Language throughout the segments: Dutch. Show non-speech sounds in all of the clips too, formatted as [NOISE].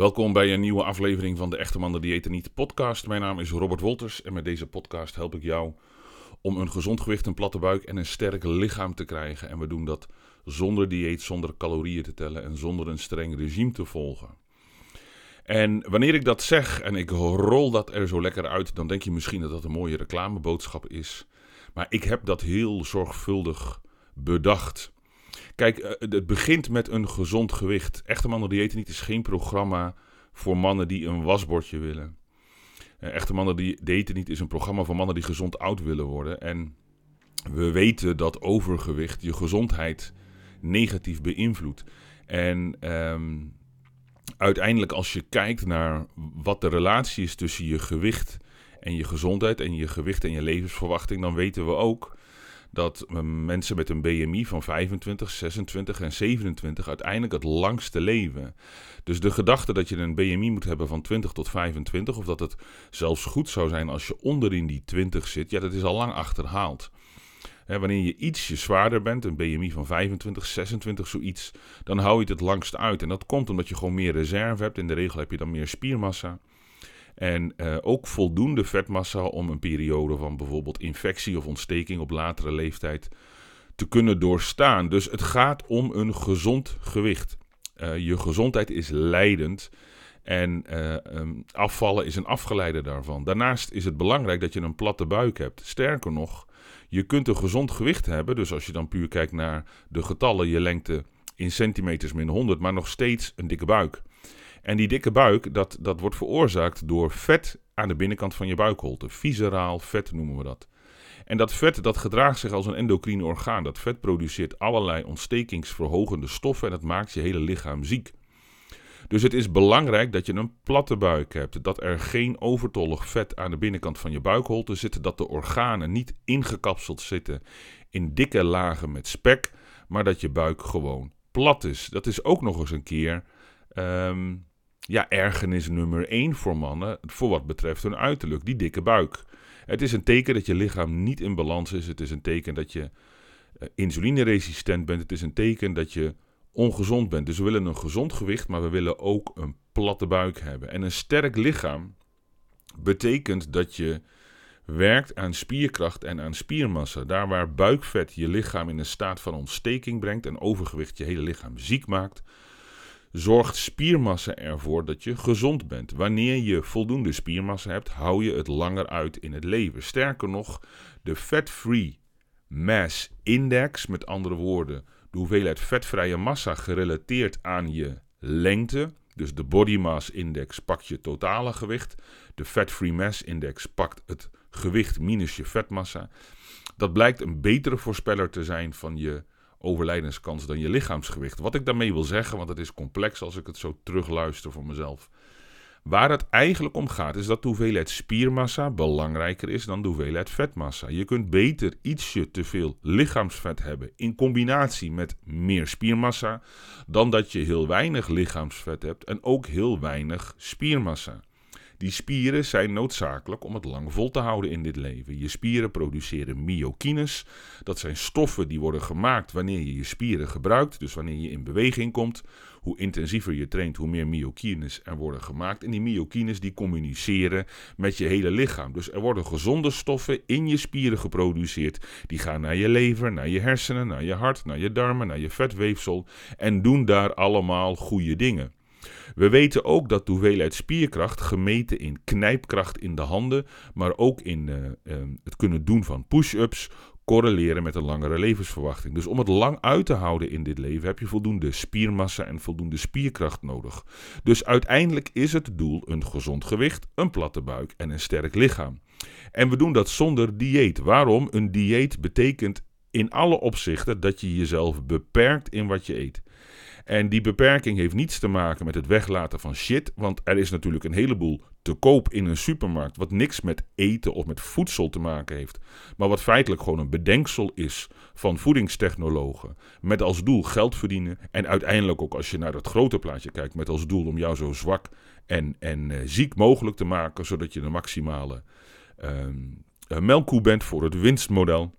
Welkom bij een nieuwe aflevering van de Echte Mannen Diëten Niet podcast. Mijn naam is Robert Wolters en met deze podcast help ik jou om een gezond gewicht, een platte buik en een sterk lichaam te krijgen. En we doen dat zonder dieet, zonder calorieën te tellen en zonder een streng regime te volgen. En wanneer ik dat zeg en ik rol dat er zo lekker uit, dan denk je misschien dat dat een mooie reclameboodschap is. Maar ik heb dat heel zorgvuldig bedacht. Kijk, eh, het begint met een gezond gewicht. Echte mannen diëten niet is geen programma voor mannen die een wasbordje willen. Eh, echte mannen die diëten niet is een programma voor mannen die gezond oud willen worden. En we weten dat overgewicht je gezondheid negatief beïnvloedt. En ehm, uiteindelijk als je kijkt naar wat de relatie is tussen je gewicht en je gezondheid en je gewicht en je levensverwachting, dan weten we ook dat mensen met een BMI van 25, 26 en 27 uiteindelijk het langste leven. Dus de gedachte dat je een BMI moet hebben van 20 tot 25, of dat het zelfs goed zou zijn als je onderin die 20 zit, ja, dat is al lang achterhaald. wanneer je ietsje zwaarder bent, een BMI van 25, 26, zoiets, dan hou je het het langst uit. En dat komt omdat je gewoon meer reserve hebt. In de regel heb je dan meer spiermassa. En uh, ook voldoende vetmassa om een periode van bijvoorbeeld infectie of ontsteking op latere leeftijd te kunnen doorstaan. Dus het gaat om een gezond gewicht. Uh, je gezondheid is leidend en uh, um, afvallen is een afgeleide daarvan. Daarnaast is het belangrijk dat je een platte buik hebt. Sterker nog, je kunt een gezond gewicht hebben. Dus als je dan puur kijkt naar de getallen, je lengte in centimeters min 100, maar nog steeds een dikke buik. En die dikke buik, dat, dat wordt veroorzaakt door vet aan de binnenkant van je buikholte. Visceraal vet noemen we dat. En dat vet dat gedraagt zich als een endocrine orgaan. Dat vet produceert allerlei ontstekingsverhogende stoffen en dat maakt je hele lichaam ziek. Dus het is belangrijk dat je een platte buik hebt. Dat er geen overtollig vet aan de binnenkant van je buikholte zit. Dat de organen niet ingekapseld zitten in dikke lagen met spek. Maar dat je buik gewoon plat is. Dat is ook nog eens een keer um, ja, ergernis nummer 1 voor mannen voor wat betreft hun uiterlijk, die dikke buik. Het is een teken dat je lichaam niet in balans is. Het is een teken dat je uh, insulineresistent bent. Het is een teken dat je ongezond bent. Dus we willen een gezond gewicht, maar we willen ook een platte buik hebben. En een sterk lichaam betekent dat je werkt aan spierkracht en aan spiermassa. Daar waar buikvet je lichaam in een staat van ontsteking brengt en overgewicht je hele lichaam ziek maakt, zorgt spiermassa ervoor dat je gezond bent. Wanneer je voldoende spiermassa hebt, hou je het langer uit in het leven. Sterker nog, de Fat-Free Mass Index, met andere woorden, de hoeveelheid vetvrije massa gerelateerd aan je lengte. Dus de Body Mass Index pakt je totale gewicht. De Fat-Free Mass Index pakt het gewicht minus je vetmassa. Dat blijkt een betere voorspeller te zijn van je overlijdenskans dan je lichaamsgewicht. Wat ik daarmee wil zeggen, want het is complex als ik het zo terugluister voor mezelf. Waar het eigenlijk om gaat, is dat de hoeveelheid spiermassa belangrijker is dan de hoeveelheid vetmassa. Je kunt beter ietsje te veel lichaamsvet hebben in combinatie met meer spiermassa, dan dat je heel weinig lichaamsvet hebt en ook heel weinig spiermassa. Die spieren zijn noodzakelijk om het lang vol te houden in dit leven. Je spieren produceren myokines. Dat zijn stoffen die worden gemaakt wanneer je je spieren gebruikt. Dus wanneer je in beweging komt. Hoe intensiever je traint, hoe meer myokines er worden gemaakt. En die myokines die communiceren met je hele lichaam. Dus er worden gezonde stoffen in je spieren geproduceerd. Die gaan naar je lever, naar je hersenen, naar je hart, naar je darmen, naar je vetweefsel. En doen daar allemaal goede dingen. We weten ook dat de hoeveelheid spierkracht, gemeten in knijpkracht in de handen, maar ook in uh, uh, het kunnen doen van push-ups, correleren met een langere levensverwachting. Dus om het lang uit te houden in dit leven heb je voldoende spiermassa en voldoende spierkracht nodig. Dus uiteindelijk is het doel een gezond gewicht, een platte buik en een sterk lichaam. En we doen dat zonder dieet. Waarom? Een dieet betekent in alle opzichten dat je jezelf beperkt in wat je eet. En die beperking heeft niets te maken met het weglaten van shit. Want er is natuurlijk een heleboel te koop in een supermarkt. Wat niks met eten of met voedsel te maken heeft. Maar wat feitelijk gewoon een bedenksel is van voedingstechnologen. Met als doel geld verdienen. En uiteindelijk ook als je naar het grote plaatje kijkt. Met als doel om jou zo zwak en, en uh, ziek mogelijk te maken. Zodat je de maximale uh, melkkoe bent voor het winstmodel.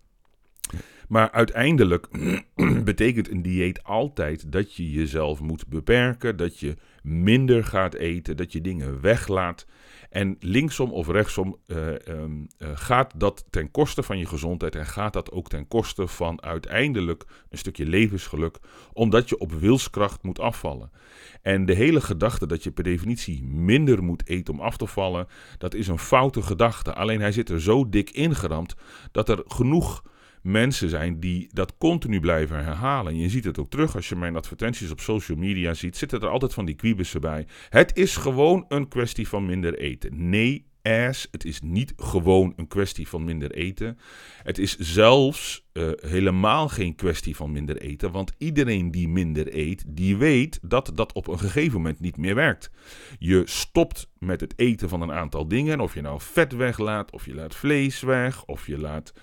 Maar uiteindelijk [CLEARS THROAT] betekent een dieet altijd dat je jezelf moet beperken, dat je minder gaat eten, dat je dingen weglaat. En linksom of rechtsom uh, um, uh, gaat dat ten koste van je gezondheid en gaat dat ook ten koste van uiteindelijk een stukje levensgeluk, omdat je op wilskracht moet afvallen. En de hele gedachte dat je per definitie minder moet eten om af te vallen, dat is een foute gedachte. Alleen hij zit er zo dik ingeramd dat er genoeg mensen zijn die dat continu blijven herhalen. En je ziet het ook terug als je mijn advertenties op social media ziet, zitten er altijd van die kwibussen bij. Het is gewoon een kwestie van minder eten. Nee, ass, het is niet gewoon een kwestie van minder eten. Het is zelfs uh, helemaal geen kwestie van minder eten, want iedereen die minder eet, die weet dat dat op een gegeven moment niet meer werkt. Je stopt met het eten van een aantal dingen, of je nou vet weglaat, of je laat vlees weg, of je laat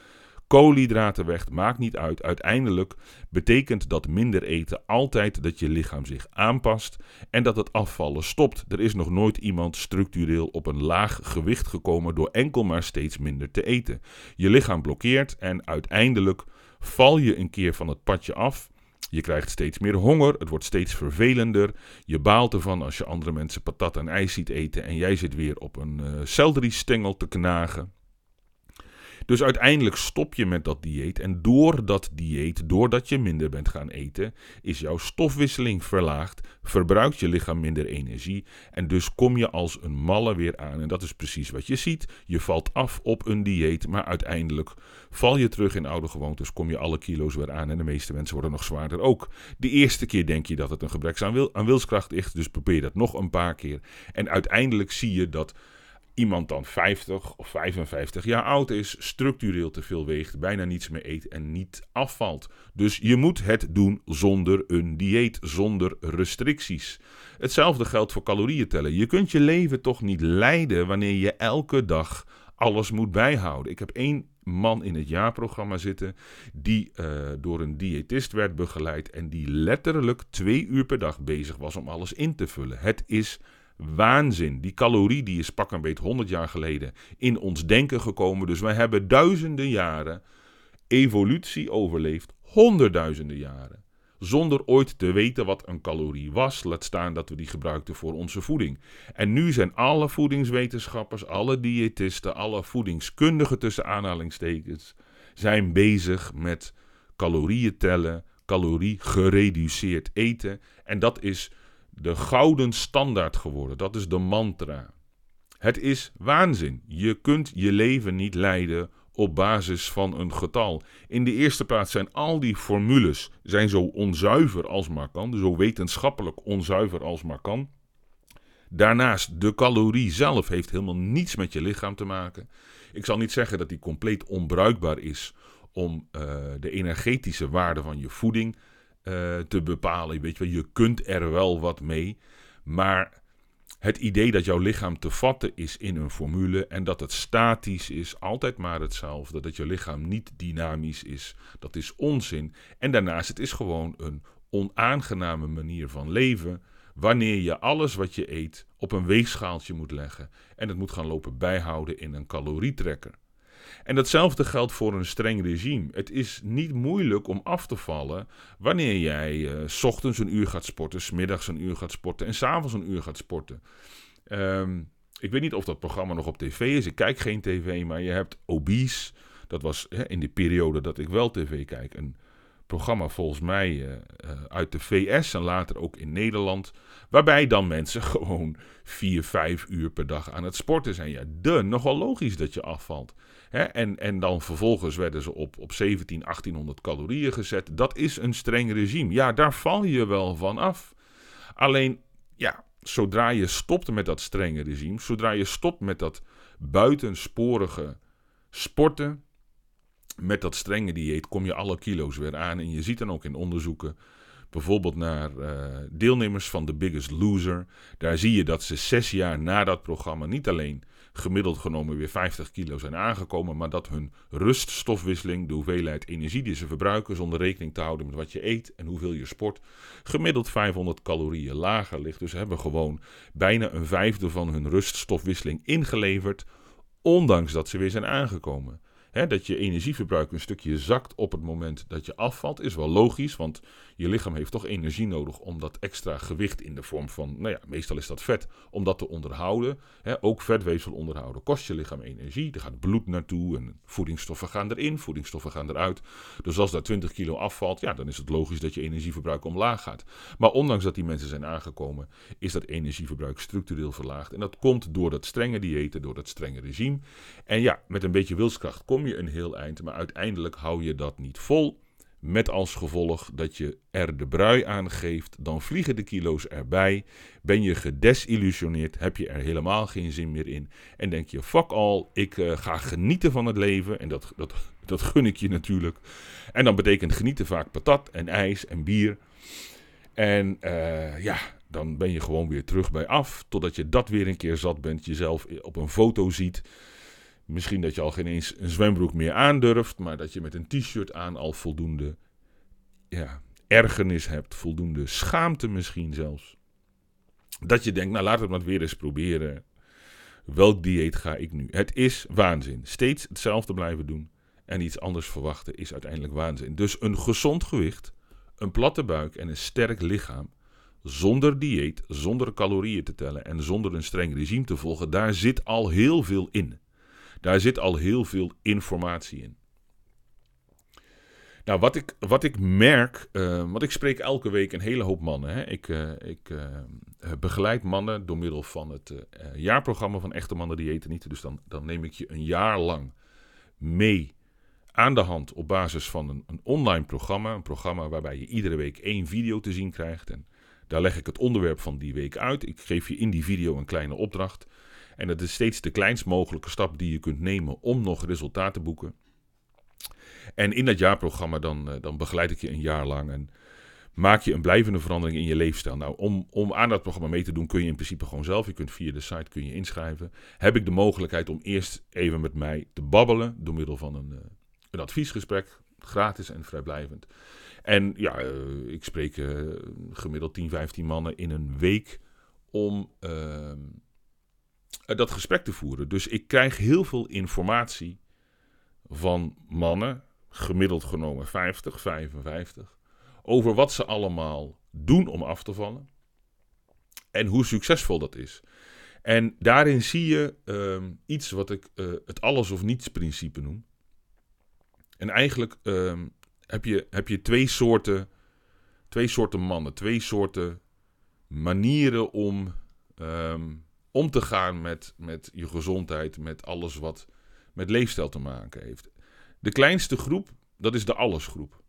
koolhydraten weg, maakt niet uit. Uiteindelijk betekent dat minder eten altijd dat je lichaam zich aanpast en dat het afvallen stopt. Er is nog nooit iemand structureel op een laag gewicht gekomen door enkel maar steeds minder te eten. Je lichaam blokkeert en uiteindelijk val je een keer van het padje af. Je krijgt steeds meer honger, het wordt steeds vervelender. Je baalt ervan als je andere mensen patat en ijs ziet eten en jij zit weer op een uh, te knagen. Dus uiteindelijk stop je met dat dieet. En door dat dieet, doordat je minder bent gaan eten, is jouw stofwisseling verlaagd. Verbruikt je lichaam minder energie. En dus kom je als een malle weer aan. En dat is precies wat je ziet. Je valt af op een dieet. Maar uiteindelijk val je terug in oude gewoontes. Kom je alle kilo's weer aan. En de meeste mensen worden nog zwaarder ook. De eerste keer denk je dat het een gebrek aan, wil, aan wilskracht is. Dus probeer dat nog een paar keer. En uiteindelijk zie je dat iemand dan 50 of 55 jaar oud is, structureel te veel weegt, bijna niets meer eet en niet afvalt. Dus je moet het doen zonder een dieet, zonder restricties. Hetzelfde geldt voor calorieën tellen. Je kunt je leven toch niet leiden wanneer je elke dag alles moet bijhouden. Ik heb één man in het jaarprogramma zitten die uh, door een diëtist werd begeleid en die letterlijk twee uur per dag bezig was om alles in te vullen. Het is waanzin. Die calorie die is pak een beet 100 jaar geleden in ons denken gekomen. Dus wij hebben duizenden jaren evolutie overleefd. Honderdduizenden jaren. Zonder ooit te weten wat een calorie was, laat staan dat we die gebruikten voor onze voeding. En nu zijn alle voedingswetenschappers, alle diëtisten, alle voedingskundigen tussen aanhalingstekens, zijn bezig met calorieën tellen, calorie gereduceerd eten. En dat is de gouden standaard geworden. Dat is de mantra. Het is waanzin. Je kunt je leven niet leiden op basis van een getal. In de eerste plaats zijn al die formules zijn zo onzuiver als maar kan, zo wetenschappelijk onzuiver als maar kan. Daarnaast, de calorie zelf heeft helemaal niets met je lichaam te maken. Ik zal niet zeggen dat die compleet onbruikbaar is om uh, de energetische waarde van je voeding uh, te bepalen. Weet je, wel, je kunt er wel wat mee, maar het idee dat jouw lichaam te vatten is in een formule en dat het statisch is, altijd maar hetzelfde, dat je lichaam niet dynamisch is, dat is onzin. En daarnaast, het is gewoon een onaangename manier van leven wanneer je alles wat je eet op een weegschaaltje moet leggen en het moet gaan lopen bijhouden in een calorietrekker. En datzelfde geldt voor een streng regime. Het is niet moeilijk om af te vallen wanneer jij uh, s ochtends een uur gaat sporten, s middags een uur gaat sporten en s'avonds een uur gaat sporten. Um, ik weet niet of dat programma nog op tv is. Ik kijk geen tv, maar je hebt Obese. Dat was hè, in de periode dat ik wel tv kijk. Een programma volgens mij uh, uh, uit de VS en later ook in Nederland. Waarbij dan mensen [LAUGHS] gewoon 4, 5 uur per dag aan het sporten zijn. Ja, de, nogal logisch dat je afvalt. En, en dan vervolgens werden ze op, op 17, 1800 calorieën gezet. Dat is een streng regime. Ja, daar val je wel van af. Alleen, ja, zodra je stopt met dat strenge regime, zodra je stopt met dat buitensporige sporten, met dat strenge dieet, kom je alle kilo's weer aan. En je ziet dan ook in onderzoeken bijvoorbeeld naar uh, deelnemers van The Biggest Loser. Daar zie je dat ze zes jaar na dat programma niet alleen gemiddeld genomen weer 50 kilo zijn aangekomen, maar dat hun ruststofwisseling, de hoeveelheid energie die ze verbruiken zonder rekening te houden met wat je eet en hoeveel je sport, gemiddeld 500 calorieën lager ligt. Dus ze hebben gewoon bijna een vijfde van hun ruststofwisseling ingeleverd, ondanks dat ze weer zijn aangekomen dat je energieverbruik een stukje zakt op het moment dat je afvalt, is wel logisch, want je lichaam heeft toch energie nodig om dat extra gewicht in de vorm van, nou ja, meestal is dat vet, om dat te onderhouden. Ook vetweefsel onderhouden kost je lichaam energie, er gaat bloed naartoe en voedingsstoffen gaan erin, voedingsstoffen gaan eruit. Dus als daar 20 kilo afvalt, ja, dan is het logisch dat je energieverbruik omlaag gaat. Maar ondanks dat die mensen zijn aangekomen, is dat energieverbruik structureel verlaagd. En dat komt door dat strenge diëten, door dat strenge regime. En ja, met een beetje wilskracht kom je een heel eind, maar uiteindelijk hou je dat niet vol. Met als gevolg dat je er de brui aan geeft, dan vliegen de kilo's erbij. Ben je gedesillusioneerd, heb je er helemaal geen zin meer in. En denk je, fuck all, ik uh, ga genieten van het leven. En dat, dat, dat gun ik je natuurlijk. En dan betekent genieten vaak patat en ijs en bier. En uh, ja, dan ben je gewoon weer terug bij af. Totdat je dat weer een keer zat bent, jezelf op een foto ziet. Misschien dat je al geen eens een zwembroek meer aandurft, maar dat je met een t-shirt aan al voldoende ja, ergernis hebt, voldoende schaamte misschien zelfs. Dat je denkt, nou laat het maar weer eens proberen. Welk dieet ga ik nu? Het is waanzin. Steeds hetzelfde blijven doen en iets anders verwachten is uiteindelijk waanzin. Dus een gezond gewicht, een platte buik en een sterk lichaam zonder dieet, zonder calorieën te tellen en zonder een streng regime te volgen, daar zit al heel veel in. Daar zit al heel veel informatie in. Nou, wat ik, wat ik merk, uh, want ik spreek elke week een hele hoop mannen. Hè. Ik, uh, ik uh, begeleid mannen door middel van het jaarprogramma van Echte Mannen Diëten Niet. Dus dan, dan neem ik je een jaar lang mee aan de hand op basis van een, een online programma. Een programma waarbij je iedere week één video te zien krijgt. En daar leg ik het onderwerp van die week uit. Ik geef je in die video een kleine opdracht. En dat is steeds de kleinst mogelijke stap die je kunt nemen om nog resultaat te boeken. En in dat jaarprogramma dan, eh, dan begeleid ik je een jaar lang en maak je een blijvende verandering in je leefstijl. Nou, om, om aan dat programma mee te doen kun je in principe gewoon zelf. Je kunt via de site kun je inschrijven. Heb ik de mogelijkheid om eerst even met mij te babbelen door middel van een, eh, een adviesgesprek, gratis en vrijblijvend. En ja, uh, ik spreek gemiddeld 10, 15 mannen in een week om uh, dat gesprek te voeren. Dus ik krijg heel veel informatie van mannen, gemiddeld genomen 50, 55, over wat ze allemaal doen om af te vallen en hoe succesvol dat is. En daarin zie je ehm, iets wat ik het alles of niets principe noem. En eigenlijk ehm, heb je, heb je twee, soorten, twee soorten mannen, twee soorten manieren om um, om te gaan met, met je gezondheid, met alles wat met leefstijl te maken heeft. De kleinste groep, dat is de allesgroep.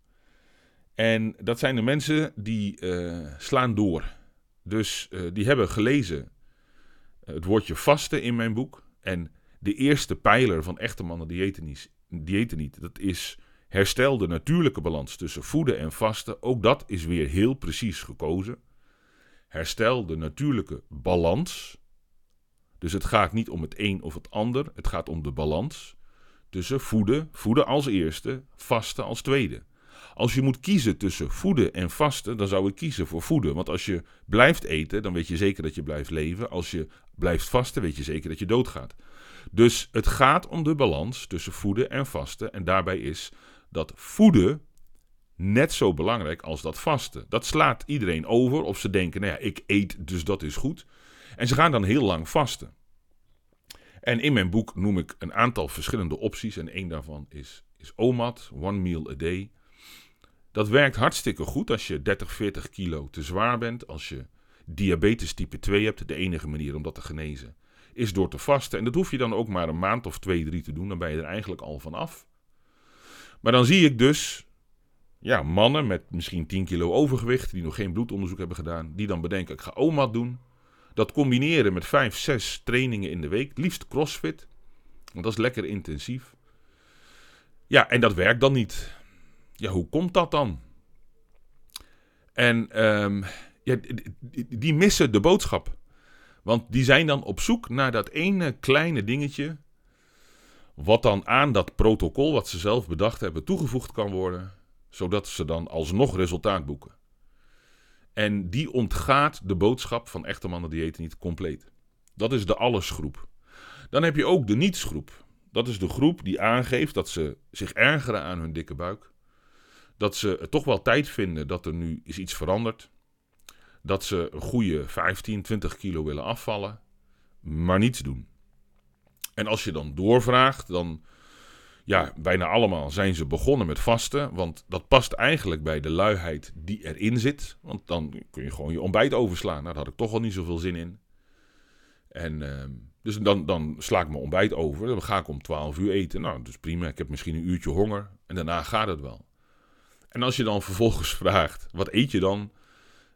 En dat zijn de mensen die uh, slaan door. Dus uh, die hebben gelezen het woordje vasten in mijn boek. En de eerste pijler van echte mannen diëten diëten niet dat is Herstel de natuurlijke balans tussen voeden en vasten. Ook dat is weer heel precies gekozen. Herstel de natuurlijke balans. Dus het gaat niet om het een of het ander. Het gaat om de balans tussen voeden, voeden als eerste, vasten als tweede. Als je moet kiezen tussen voeden en vasten, dan zou ik kiezen voor voeden. Want als je blijft eten, dan weet je zeker dat je blijft leven. Als je blijft vasten, weet je zeker dat je doodgaat. Dus het gaat om de balans tussen voeden en vasten. En daarbij is dat voeden net zo belangrijk als dat vasten. Dat slaat iedereen over of ze denken, nou ja, ik eet, dus dat is goed. En ze gaan dan heel lang vasten. En in mijn boek noem ik een aantal verschillende opties en één daarvan is, is OMAD, One Meal a Day. Dat werkt hartstikke goed als je 30, 40 kilo te zwaar bent, als je diabetes type 2 hebt. De enige manier om dat te genezen is door te vasten. En dat hoef je dan ook maar een maand of twee, drie te doen, dan ben je er eigenlijk al van af. Maar dan zie ik dus ja, mannen met misschien 10 kilo overgewicht, die nog geen bloedonderzoek hebben gedaan, die dan bedenken: ik ga OMAD doen. Dat combineren met 5, 6 trainingen in de week, liefst crossfit, want dat is lekker intensief. Ja, en dat werkt dan niet. Ja, hoe komt dat dan? En um, ja, die missen de boodschap. Want die zijn dan op zoek naar dat ene kleine dingetje wat dan aan dat protocol wat ze zelf bedacht hebben toegevoegd kan worden, zodat ze dan alsnog resultaat boeken. En die ontgaat de boodschap van echte mannen diëten niet compleet. Dat is de allesgroep. Dan heb je ook de nietsgroep. Dat is de groep die aangeeft dat ze zich ergeren aan hun dikke buik. Dat ze toch wel tijd vinden dat er nu is iets veranderd. Dat ze een goede 15, 20 kilo willen afvallen, maar niets doen. En als je dan doorvraagt, dan ja, bijna allemaal zijn ze begonnen met vasten. Want dat past eigenlijk bij de luiheid die erin zit. Want dan kun je gewoon je ontbijt overslaan. Nou, daar had ik toch al niet zoveel zin in. En uh, dus dan, dan sla ik mijn ontbijt over. Dan ga ik om 12 uur eten. Nou, dus prima. Ik heb misschien een uurtje honger. En daarna gaat het wel. En als je dan vervolgens [LAUGHS] vraagt, wat eet je dan?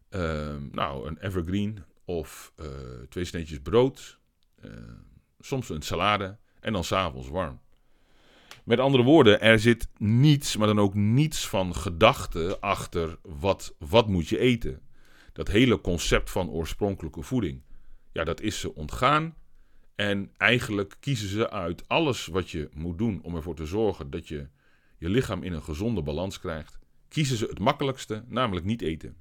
Uh, nou, een evergreen of uh, twee sneetjes brood. Uh, soms een salade. En dan s'avonds warm. Met andere woorden, er zit niets, maar dan ook niets van gedachte achter wat, wat moet je eten. Dat hele concept van oorspronkelijke voeding. Ja, dat is ze ontgaan. En eigenlijk kiezen ze uit alles wat je moet doen om ervoor te zorgen dat je je lichaam in een gezonde balans krijgt. Kiezen ze het makkelijkste, namelijk niet eten.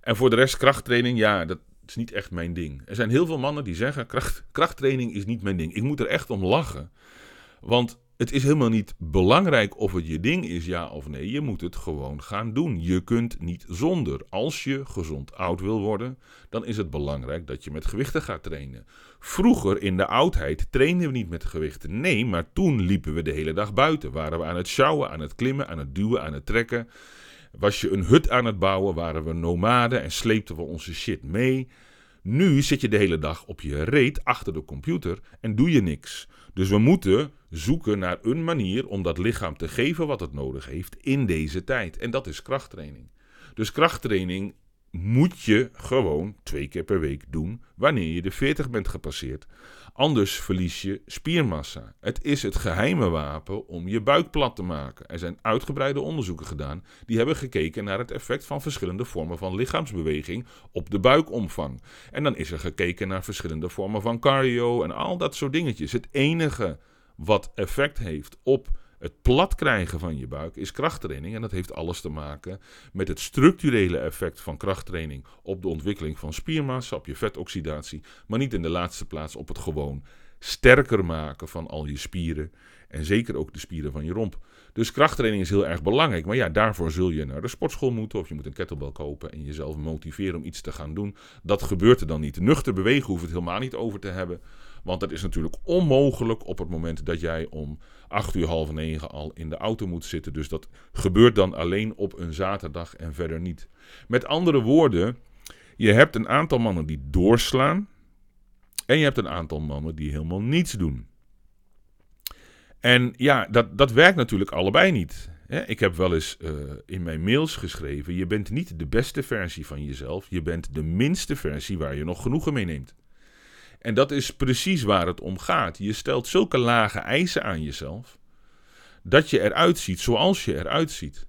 En voor de rest krachttraining, ja, dat is niet echt mijn ding. Er zijn heel veel mannen die zeggen: kracht, krachttraining is niet mijn ding. Ik moet er echt om lachen. Want het is helemaal niet belangrijk of het je ding is, ja of nee. Je moet het gewoon gaan doen. Je kunt niet zonder. Als je gezond oud wil worden, dan is het belangrijk dat je met gewichten gaat trainen. Vroeger in de oudheid trainden we niet met gewichten. Nee, maar toen liepen we de hele dag buiten. Waren we aan het sjouwen, aan het klimmen, aan het duwen, aan het trekken. Was je een hut aan het bouwen, waren we nomaden en sleepten we onze shit mee. Nu zit je de hele dag op je reet achter de computer en doe je niks. Dus we moeten zoeken naar een manier om dat lichaam te geven wat het nodig heeft in deze tijd. En dat is krachttraining. Dus krachttraining moet je gewoon twee keer per week doen wanneer je de 40 bent gepasseerd. Anders verlies je spiermassa. Het is het geheime wapen om je buik plat te maken. Er zijn uitgebreide onderzoeken gedaan die hebben gekeken naar het effect van verschillende vormen van lichaamsbeweging op de buikomvang. En dan is er gekeken naar verschillende vormen van cardio en al dat soort dingetjes. Het enige wat effect heeft op het plat krijgen van je buik is krachttraining. En dat heeft alles te maken met het structurele effect van krachttraining op de ontwikkeling van spiermassa, op je vetoxidatie. Maar niet in de laatste plaats op het gewoon sterker maken van al je spieren. En zeker ook de spieren van je romp. Dus krachttraining is heel erg belangrijk. Maar ja, daarvoor zul je naar de sportschool moeten. Of je moet een kettlebell kopen en jezelf motiveren om iets te gaan doen. Dat gebeurt er dan niet. Nuchter bewegen hoeft het helemaal niet over te hebben. Want dat is natuurlijk onmogelijk op het moment dat jij om 8 uur half negen al in de auto moet zitten. Dus dat gebeurt dan alleen op een zaterdag en verder niet. Met andere woorden, je hebt een aantal mannen die doorslaan. En je hebt een aantal mannen die helemaal niets doen. En ja, dat, dat werkt natuurlijk allebei niet. Ik heb wel eens uh, in mijn mails geschreven: je bent niet de beste versie van jezelf, je bent de minste versie waar je nog genoegen mee neemt. En dat is precies waar het om gaat. Je stelt zulke lage eisen aan jezelf dat je eruit ziet zoals je eruit ziet.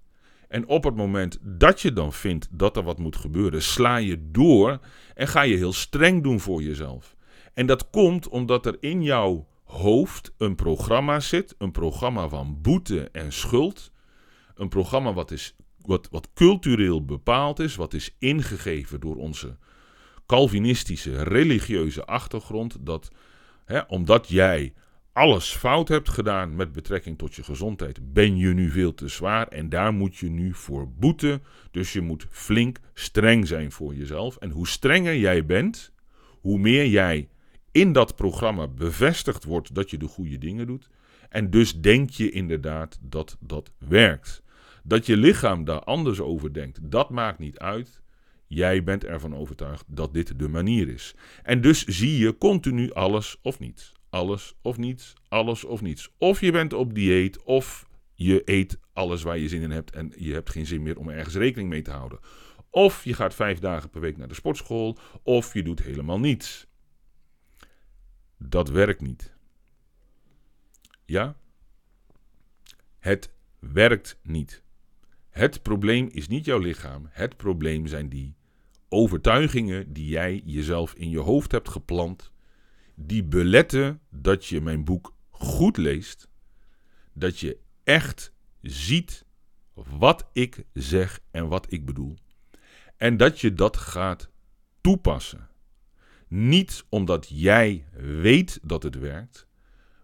En op het moment dat je dan vindt dat er wat moet gebeuren, sla je door en ga je heel streng doen voor jezelf. En dat komt omdat er in jouw hoofd een programma zit, een programma van boete en schuld. Een programma wat, is, wat, wat cultureel bepaald is, wat is ingegeven door onze Calvinistische religieuze achtergrond. Dat hè, omdat jij alles fout hebt gedaan met betrekking tot je gezondheid, ben je nu veel te zwaar en daar moet je nu voor boeten. Dus je moet flink streng zijn voor jezelf. En hoe strenger jij bent, hoe meer jij in dat programma bevestigd wordt dat je de goede dingen doet. En dus denk je inderdaad dat dat werkt. Dat je lichaam daar anders over denkt, dat maakt niet uit. Jij bent ervan overtuigd dat dit de manier is. En dus zie je continu alles of niets. Alles of niets, alles of niets. Of je bent op dieet, of je eet alles waar je zin in hebt en je hebt geen zin meer om ergens rekening mee te houden. Of je gaat vijf dagen per week naar de sportschool, of je doet helemaal niets. Dat werkt niet. Ja? Het werkt niet. Het probleem is niet jouw lichaam. Het probleem zijn die overtuigingen die jij jezelf in je hoofd hebt geplant, die beletten dat je mijn boek goed leest, dat je echt ziet wat ik zeg en wat ik bedoel. En dat je dat gaat toepassen. Niet omdat jij weet dat het werkt,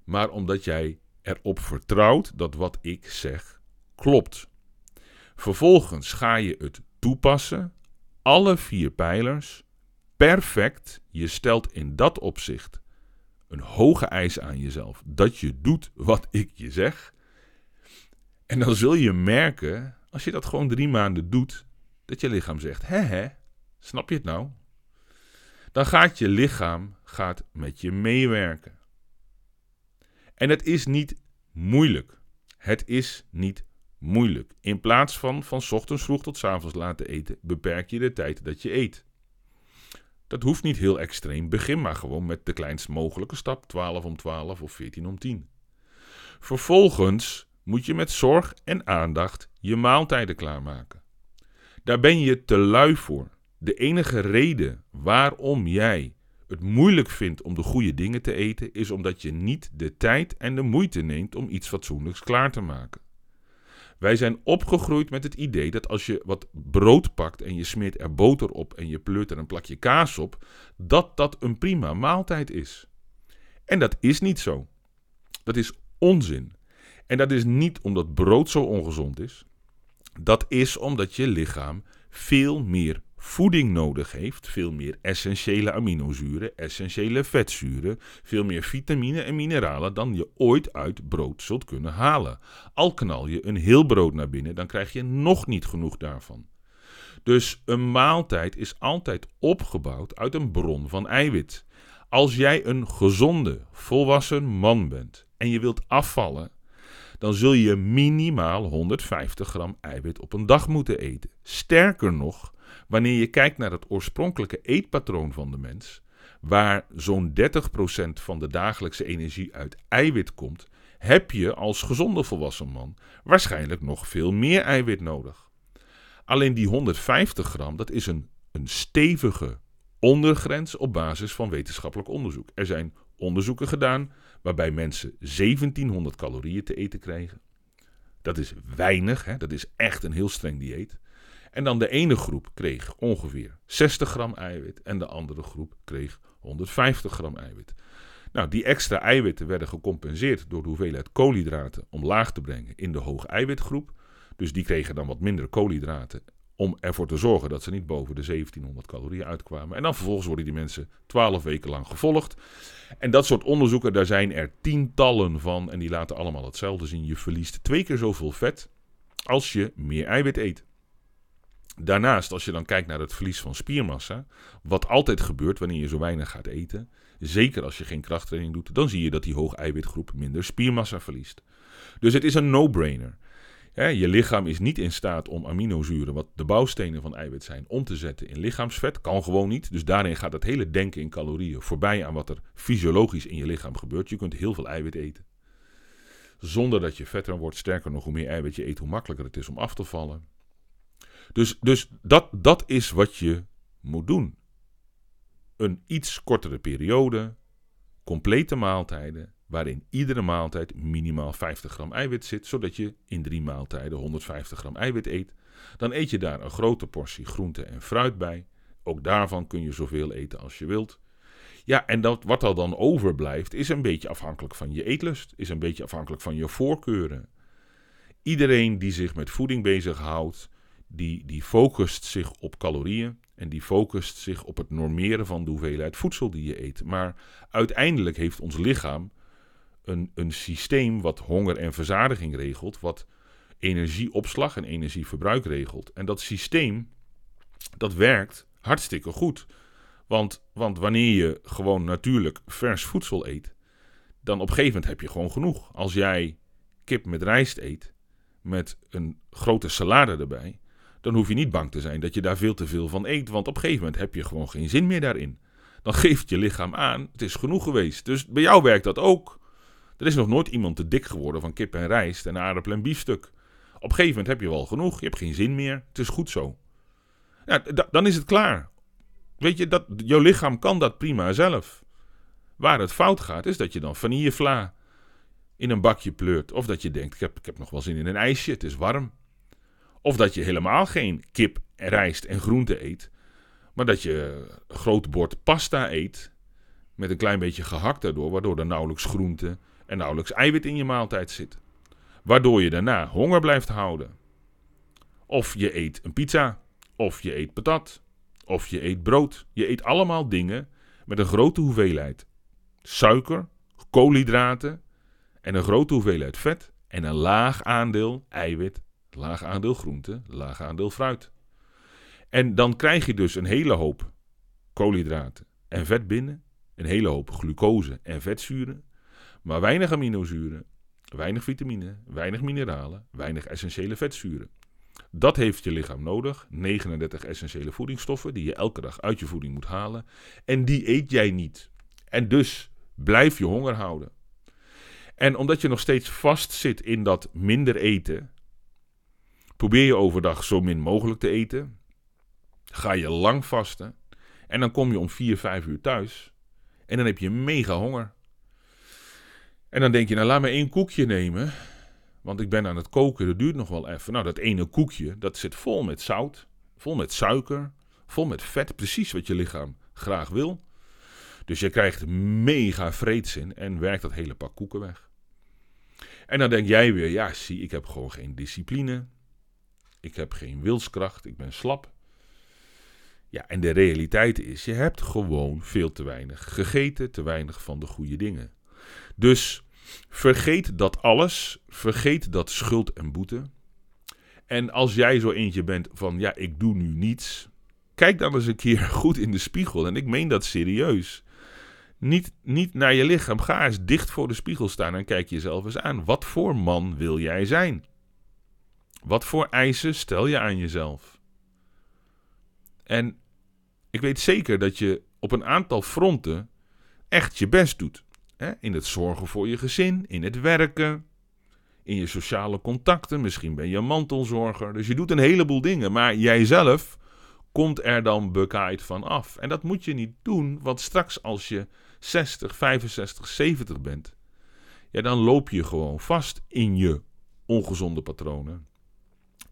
maar omdat jij erop vertrouwt dat wat ik zeg klopt. Vervolgens ga je het toepassen, alle vier pijlers, perfect. Je stelt in dat opzicht een hoge eis aan jezelf dat je doet wat ik je zeg. En dan zul je merken, als je dat gewoon drie maanden doet, dat je lichaam zegt: hè hè, snap je het nou? Dan gaat je lichaam gaat met je meewerken. En het is niet moeilijk. Het is niet moeilijk. In plaats van van ochtends vroeg tot avonds laten eten, beperk je de tijd dat je eet. Dat hoeft niet heel extreem. Begin maar gewoon met de kleinst mogelijke stap: 12 om 12 of 14 om 10. Vervolgens moet je met zorg en aandacht je maaltijden klaarmaken. Daar ben je te lui voor. De enige reden waarom jij het moeilijk vindt om de goede dingen te eten, is omdat je niet de tijd en de moeite neemt om iets fatsoenlijks klaar te maken. Wij zijn opgegroeid met het idee dat als je wat brood pakt en je smeert er boter op en je pleurt er een plakje kaas op, dat dat een prima maaltijd is. En dat is niet zo. Dat is onzin. En dat is niet omdat brood zo ongezond is. Dat is omdat je lichaam veel meer voeding nodig heeft, veel meer essentiële aminozuren, essentiële vetzuren, veel meer vitamine en mineralen dan je ooit uit brood zult kunnen halen. Al knal je een heel brood naar binnen, dan krijg je nog niet genoeg daarvan. Dus een maaltijd is altijd opgebouwd uit een bron van eiwit. Als jij een gezonde, volwassen man bent en je wilt afvallen, dan zul je minimaal 150 gram eiwit op een dag moeten eten. Sterker nog, wanneer je kijkt naar het oorspronkelijke eetpatroon van de mens, waar zo'n 30% van de dagelijkse energie uit eiwit komt, heb je als gezonde volwassen man waarschijnlijk nog veel meer eiwit nodig. Alleen die 150 gram, dat is een, een stevige ondergrens op basis van wetenschappelijk onderzoek. Er zijn onderzoeken gedaan waarbij mensen 1700 calorieën te eten kregen. Dat is weinig, hè? dat is echt een heel streng dieet. En dan de ene groep kreeg ongeveer 60 gram eiwit en de andere groep kreeg 150 gram eiwit. Nou, die extra eiwitten werden gecompenseerd door de hoeveelheid koolhydraten omlaag te brengen in de hoge eiwitgroep. Dus die kregen dan wat minder koolhydraten om ervoor te zorgen dat ze niet boven de 1700 calorieën uitkwamen. En dan vervolgens worden die mensen 12 weken lang gevolgd. En dat soort onderzoeken, daar zijn er tientallen van en die laten allemaal hetzelfde zien. Je verliest twee keer zoveel vet als je meer eiwit eet. Daarnaast, als je dan kijkt naar het verlies van spiermassa, wat altijd gebeurt wanneer je zo weinig gaat eten, zeker als je geen krachttraining doet, dan zie je dat die hoog eiwitgroep minder spiermassa verliest. Dus het is een no-brainer. je lichaam is niet in staat om aminozuren, wat de bouwstenen van eiwit zijn, om te zetten in lichaamsvet. Kan gewoon niet. Dus daarin gaat het hele denken in calorieën voorbij aan wat er fysiologisch in je lichaam gebeurt. Je kunt heel veel eiwit eten. Zonder dat je vetter wordt. Sterker nog, hoe meer eiwit je eet, hoe makkelijker het is om af te vallen. Dus, dus dat, dat is wat je moet doen. Een iets kortere periode, complete maaltijden, waarin iedere maaltijd minimaal 50 gram eiwit zit, zodat je in drie maaltijden 150 gram eiwit eet. Dan eet je daar een grote portie groente en fruit bij. Ook daarvan kun je zoveel eten als je wilt. Ja, en dat, wat er dan overblijft, is een beetje afhankelijk van je eetlust, is een beetje afhankelijk van je voorkeuren. Iedereen die zich met voeding bezighoudt, die, die focust zich op calorieën en die focust zich op het normeren van de hoeveelheid voedsel die je eet. Maar uiteindelijk heeft ons lichaam een, een systeem wat honger en verzadiging regelt, wat energieopslag en energieverbruik regelt. En dat systeem, dat werkt hartstikke goed. Want, want wanneer je gewoon natuurlijk vers voedsel eet, dan op een gegeven moment heb je gewoon genoeg. Als jij kip met rijst eet, met een grote salade erbij, dan hoef je niet bang te zijn dat je daar veel te veel van eet. Want op een gegeven moment heb je gewoon geen zin meer daarin. Dan geeft je lichaam aan, het is genoeg geweest. Dus bij jou werkt dat ook. Er is nog nooit iemand te dik geworden van kip en rijst en aardappel en biefstuk. Op een gegeven moment heb je wel genoeg, je hebt geen zin meer, het is goed zo. Ja, dan is het klaar. Weet je, dat, jouw lichaam kan dat prima zelf. Waar het fout gaat, is dat je dan vanillevla in een bakje pleurt. Of dat je denkt, ik heb, ik heb nog wel zin in een ijsje, het is warm. Of dat je helemaal geen kip, rijst en groente eet. Maar dat je een groot bord pasta eet. Met een klein beetje gehakt daardoor. Waardoor er nauwelijks groente en nauwelijks eiwit in je maaltijd zit. Waardoor je daarna honger blijft houden. Of je eet een pizza, of je eet patat, of je eet brood. Je eet allemaal dingen met een grote hoeveelheid suiker, koolhydraten en een grote hoeveelheid vet en een laag aandeel eiwit, laag aandeel groente, laag aandeel fruit. En dan krijg je dus een hele hoop koolhydraten en vet binnen, een hele hoop glucose en vetzuren, maar weinig aminozuren, weinig vitamine, weinig mineralen, weinig essentiële vetzuren. Dat heeft je lichaam nodig. 39 essentiële voedingsstoffen die je elke dag uit je voeding moet halen. En die eet jij niet. En dus blijf je honger houden. En omdat je nog steeds vast zit in dat minder eten, probeer je overdag zo min mogelijk te eten. Ga je lang vasten. En dan kom je om 4, 5 uur thuis. En dan heb je mega honger. En dan denk je, nou laat me één koekje nemen. Want ik ben aan het koken, dat duurt nog wel even. Nou, dat ene koekje, dat zit vol met zout, vol met suiker, vol met vet. Precies wat je lichaam graag wil. Dus je krijgt mega vreedzin en werkt dat hele pak koeken weg. En dan denk jij weer, ja zie, ik heb gewoon geen discipline. Ik heb geen wilskracht, ik ben slap. Ja, en de realiteit is, je hebt gewoon veel te weinig gegeten, te weinig van de goede dingen. Dus vergeet dat alles, vergeet dat schuld en boete. En als jij zo eentje bent van, ja, ik doe nu niets, kijk dan eens een keer [LAUGHS] goed in de spiegel. En ik meen dat serieus. Niet, niet naar je lichaam. Ga eens dicht voor de spiegel staan en kijk jezelf eens aan. Wat voor man wil jij zijn? Wat voor eisen stel je aan jezelf? En ik weet zeker dat je op een aantal fronten echt je best doet. In het zorgen voor je gezin, in het werken, in je sociale contacten. Misschien ben je een mantelzorger. Dus je doet een heleboel dingen. Maar jijzelf komt er dan bekaaid van af. En dat moet je niet doen, want straks als je 60, 65, 70 bent, ja, dan loop je gewoon vast in je ongezonde patronen.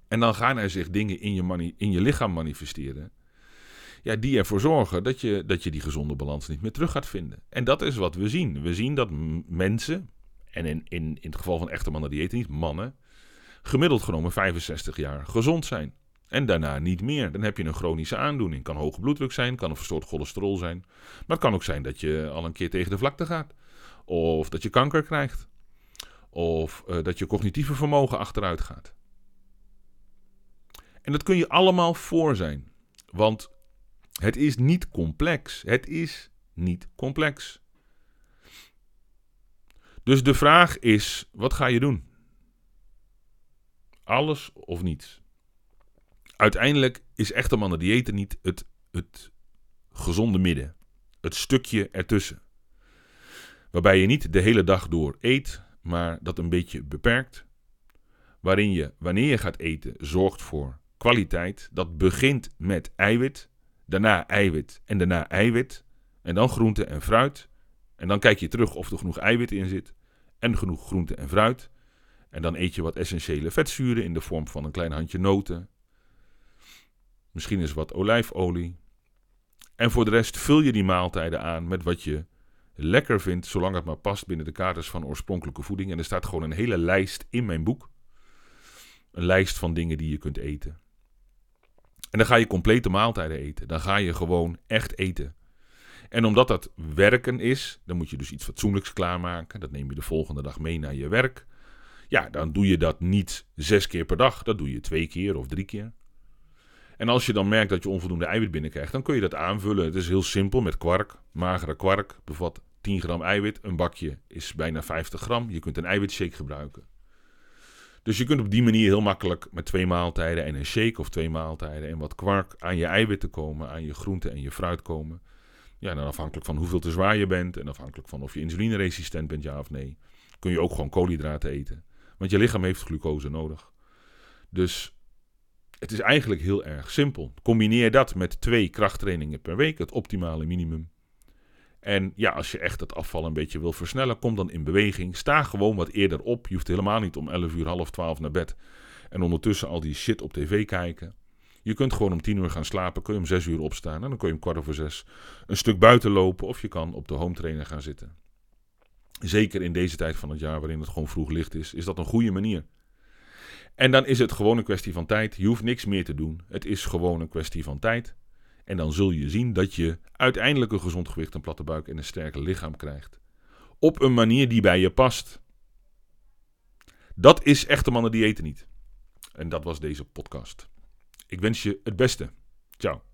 En dan gaan er zich dingen in je, in je lichaam manifesteren. Ja, die ervoor zorgen dat je, dat je die gezonde balans niet meer terug gaat vinden. En dat is wat we zien. We zien dat mensen, en in, in, in het geval van echte mannen die eten niet, mannen, gemiddeld genomen 65 jaar gezond zijn. En daarna niet meer. Dan heb je een chronische aandoening. Kan hoge bloeddruk zijn, kan een verstoord cholesterol zijn. Maar het kan ook zijn dat je al een keer tegen de vlakte gaat. Of dat je kanker krijgt. Of uh, dat je cognitieve vermogen achteruit gaat. En dat kun je allemaal voor zijn. Want het is niet complex. Het is niet complex. Dus de vraag is: wat ga je doen? Alles of niets? uiteindelijk is echte mannen diëten niet het, het gezonde midden. Het stukje ertussen. Waarbij je niet de hele dag door eet, maar dat een beetje beperkt. Waarin je, wanneer je gaat eten, zorgt voor kwaliteit. Dat begint met eiwit, daarna eiwit en daarna eiwit. En dan groente en fruit. En dan kijk je terug of er genoeg eiwit in zit. En genoeg groente en fruit. En dan eet je wat essentiële vetzuren in de vorm van een klein handje noten, Misschien is wat olijfolie. En voor de rest vul je die maaltijden aan met wat je lekker vindt, zolang het maar past binnen de kaders van oorspronkelijke voeding. En er staat gewoon een hele lijst in mijn boek. Een lijst van dingen die je kunt eten. En dan ga je complete maaltijden eten. Dan ga je gewoon echt eten. En omdat dat werken is, dan moet je dus iets fatsoenlijks klaarmaken. Dat neem je de volgende dag mee naar je werk. Ja, dan doe je dat niet zes keer per dag. Dat doe je twee keer of drie keer. En als je dan merkt dat je onvoldoende eiwit binnenkrijgt, dan kun je dat aanvullen. Het is heel simpel met kwark. Magere kwark bevat 10 gram eiwit. Een bakje is bijna 50 gram. Je kunt een eiwitshake gebruiken. Dus je kunt op die manier heel makkelijk met twee maaltijden en een shake of twee maaltijden en wat kwark aan je eiwitten komen, aan je groente en je fruit komen. Ja, dan afhankelijk van hoeveel te zwaar je bent en afhankelijk van of je insulineresistent bent, ja of nee, kun je ook gewoon koolhydraten eten. Want je lichaam heeft glucose nodig. Dus het is eigenlijk heel erg simpel. Combineer dat met twee krachttrainingen per week, het optimale minimum. En ja, als je echt het afval een beetje wil versnellen, kom dan in beweging. Sta gewoon wat eerder op. Je hoeft helemaal niet om 11 uur, half 12 naar bed. En ondertussen al die shit op tv kijken. Je kunt gewoon om 10 uur gaan slapen, kun je om 6 uur opstaan. En dan kun je om kwart over 6 een stuk buiten lopen. Of je kan op de home trainer gaan zitten. zeker in deze tijd van het jaar waarin het gewoon vroeg licht is, is dat een goede manier. En dan is het gewoon een kwestie van tijd. Je hoeft niks meer te doen. Het is gewoon een kwestie van tijd. En dan zul je zien dat je uiteindelijk een gezond gewicht, een platte buik en een sterker lichaam krijgt. Op een manier die bij je past. Dat is echte mannen die eten niet. En dat was deze podcast. Ik wens je het beste. Ciao.